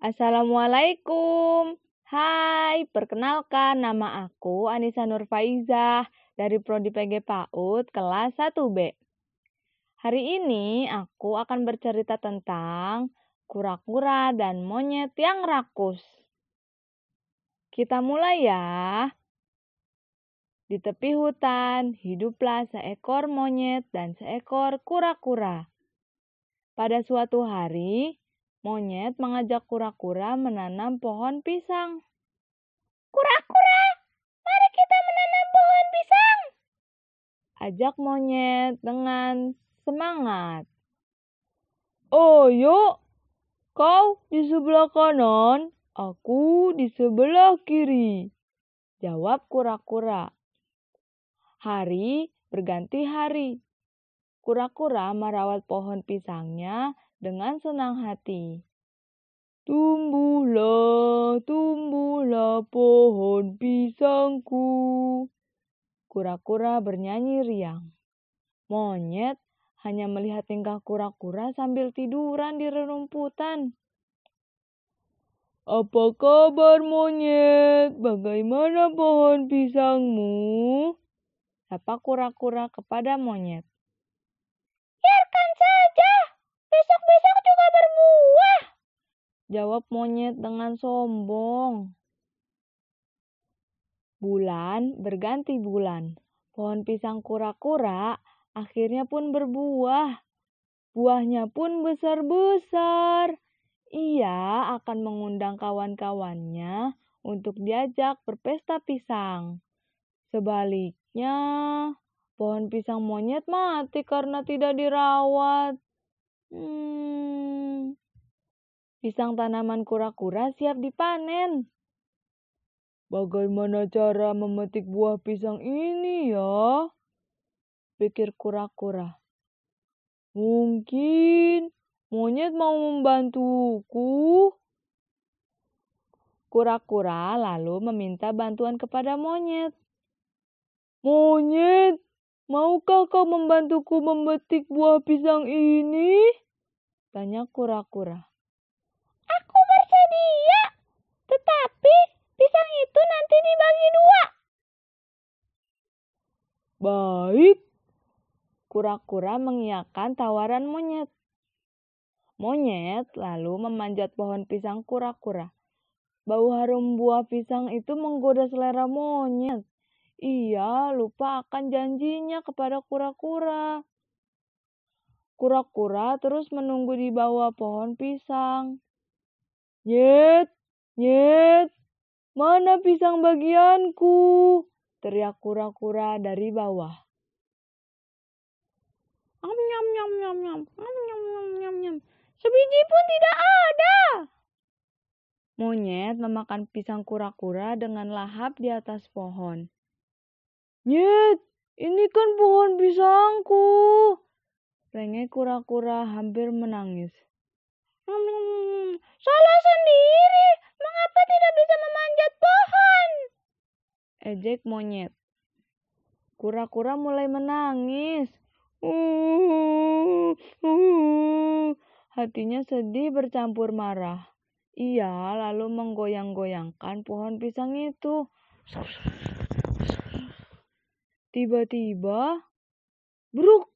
Assalamualaikum. Hai, perkenalkan nama aku Anissa Nurfaizah dari Prodi PG PAUD kelas 1B. Hari ini aku akan bercerita tentang kura-kura dan monyet yang rakus. Kita mulai ya. Di tepi hutan hiduplah seekor monyet dan seekor kura-kura. Pada suatu hari, monyet mengajak kura-kura menanam pohon pisang. Kura-kura, mari kita menanam pohon pisang. Ajak monyet dengan semangat. Oh, yuk. Kau di sebelah kanan, aku di sebelah kiri. Jawab kura-kura. Hari berganti hari. Kura-kura merawat pohon pisangnya dengan senang hati. Tumbuhlah, tumbuhlah pohon pisangku. Kura-kura bernyanyi riang. Monyet hanya melihat tingkah kura-kura sambil tiduran di rerumputan. Apa kabar monyet? Bagaimana pohon pisangmu? Sapa kura-kura kepada monyet. Jawab monyet dengan sombong. Bulan berganti bulan. Pohon pisang kura-kura akhirnya pun berbuah. Buahnya pun besar-besar. Ia akan mengundang kawan-kawannya untuk diajak berpesta pisang. Sebaliknya, pohon pisang monyet mati karena tidak dirawat. Hmm, pisang tanaman kura-kura siap dipanen. Bagaimana cara memetik buah pisang ini ya? Pikir kura-kura. Mungkin monyet mau membantuku. Kura-kura lalu meminta bantuan kepada monyet. Monyet, Maukah kau membantuku memetik buah pisang ini? Tanya kura-kura. Aku bersedia, tetapi pisang itu nanti dibagi dua. Baik. Kura-kura mengiyakan tawaran monyet. Monyet lalu memanjat pohon pisang kura-kura. Bau harum buah pisang itu menggoda selera monyet. Ia lupa akan janjinya kepada kura-kura. Kura-kura terus menunggu di bawah pohon pisang. Nyet, nyet, mana pisang bagianku? Teriak kura-kura dari bawah. Nyam nyam nyam nyam nyam nyam nyam nyam nyam. Sebiji pun tidak ada. Monyet memakan pisang kura-kura dengan lahap di atas pohon. Nyet, ini kan pohon pisangku. Renge kura-kura hampir menangis. Hmm, salah sendiri. Mengapa tidak bisa memanjat pohon? Ejek monyet. Kura-kura mulai menangis. Uh, uh, hatinya sedih bercampur marah. Ia lalu menggoyang-goyangkan pohon pisang itu. Tiba-tiba, bruk,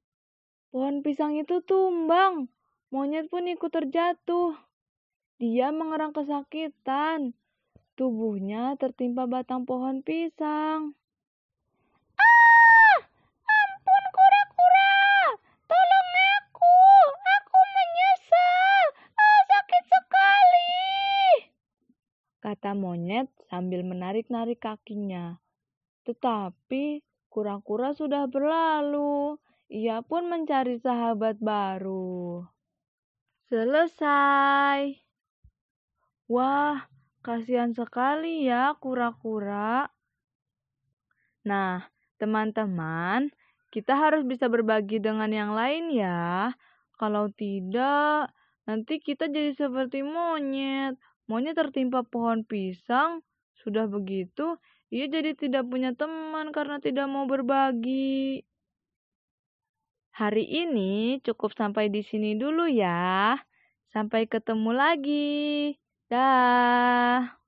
pohon pisang itu tumbang. Monyet pun ikut terjatuh. Dia mengerang kesakitan. Tubuhnya tertimpa batang pohon pisang. Kata monyet sambil menarik-narik kakinya. Tetapi Kura-kura sudah berlalu. Ia pun mencari sahabat baru. Selesai. Wah, kasihan sekali ya kura-kura. Nah, teman-teman, kita harus bisa berbagi dengan yang lain ya. Kalau tidak, nanti kita jadi seperti monyet. Monyet tertimpa pohon pisang, sudah begitu ia jadi tidak punya teman karena tidak mau berbagi. Hari ini cukup sampai di sini dulu ya. Sampai ketemu lagi. Dah.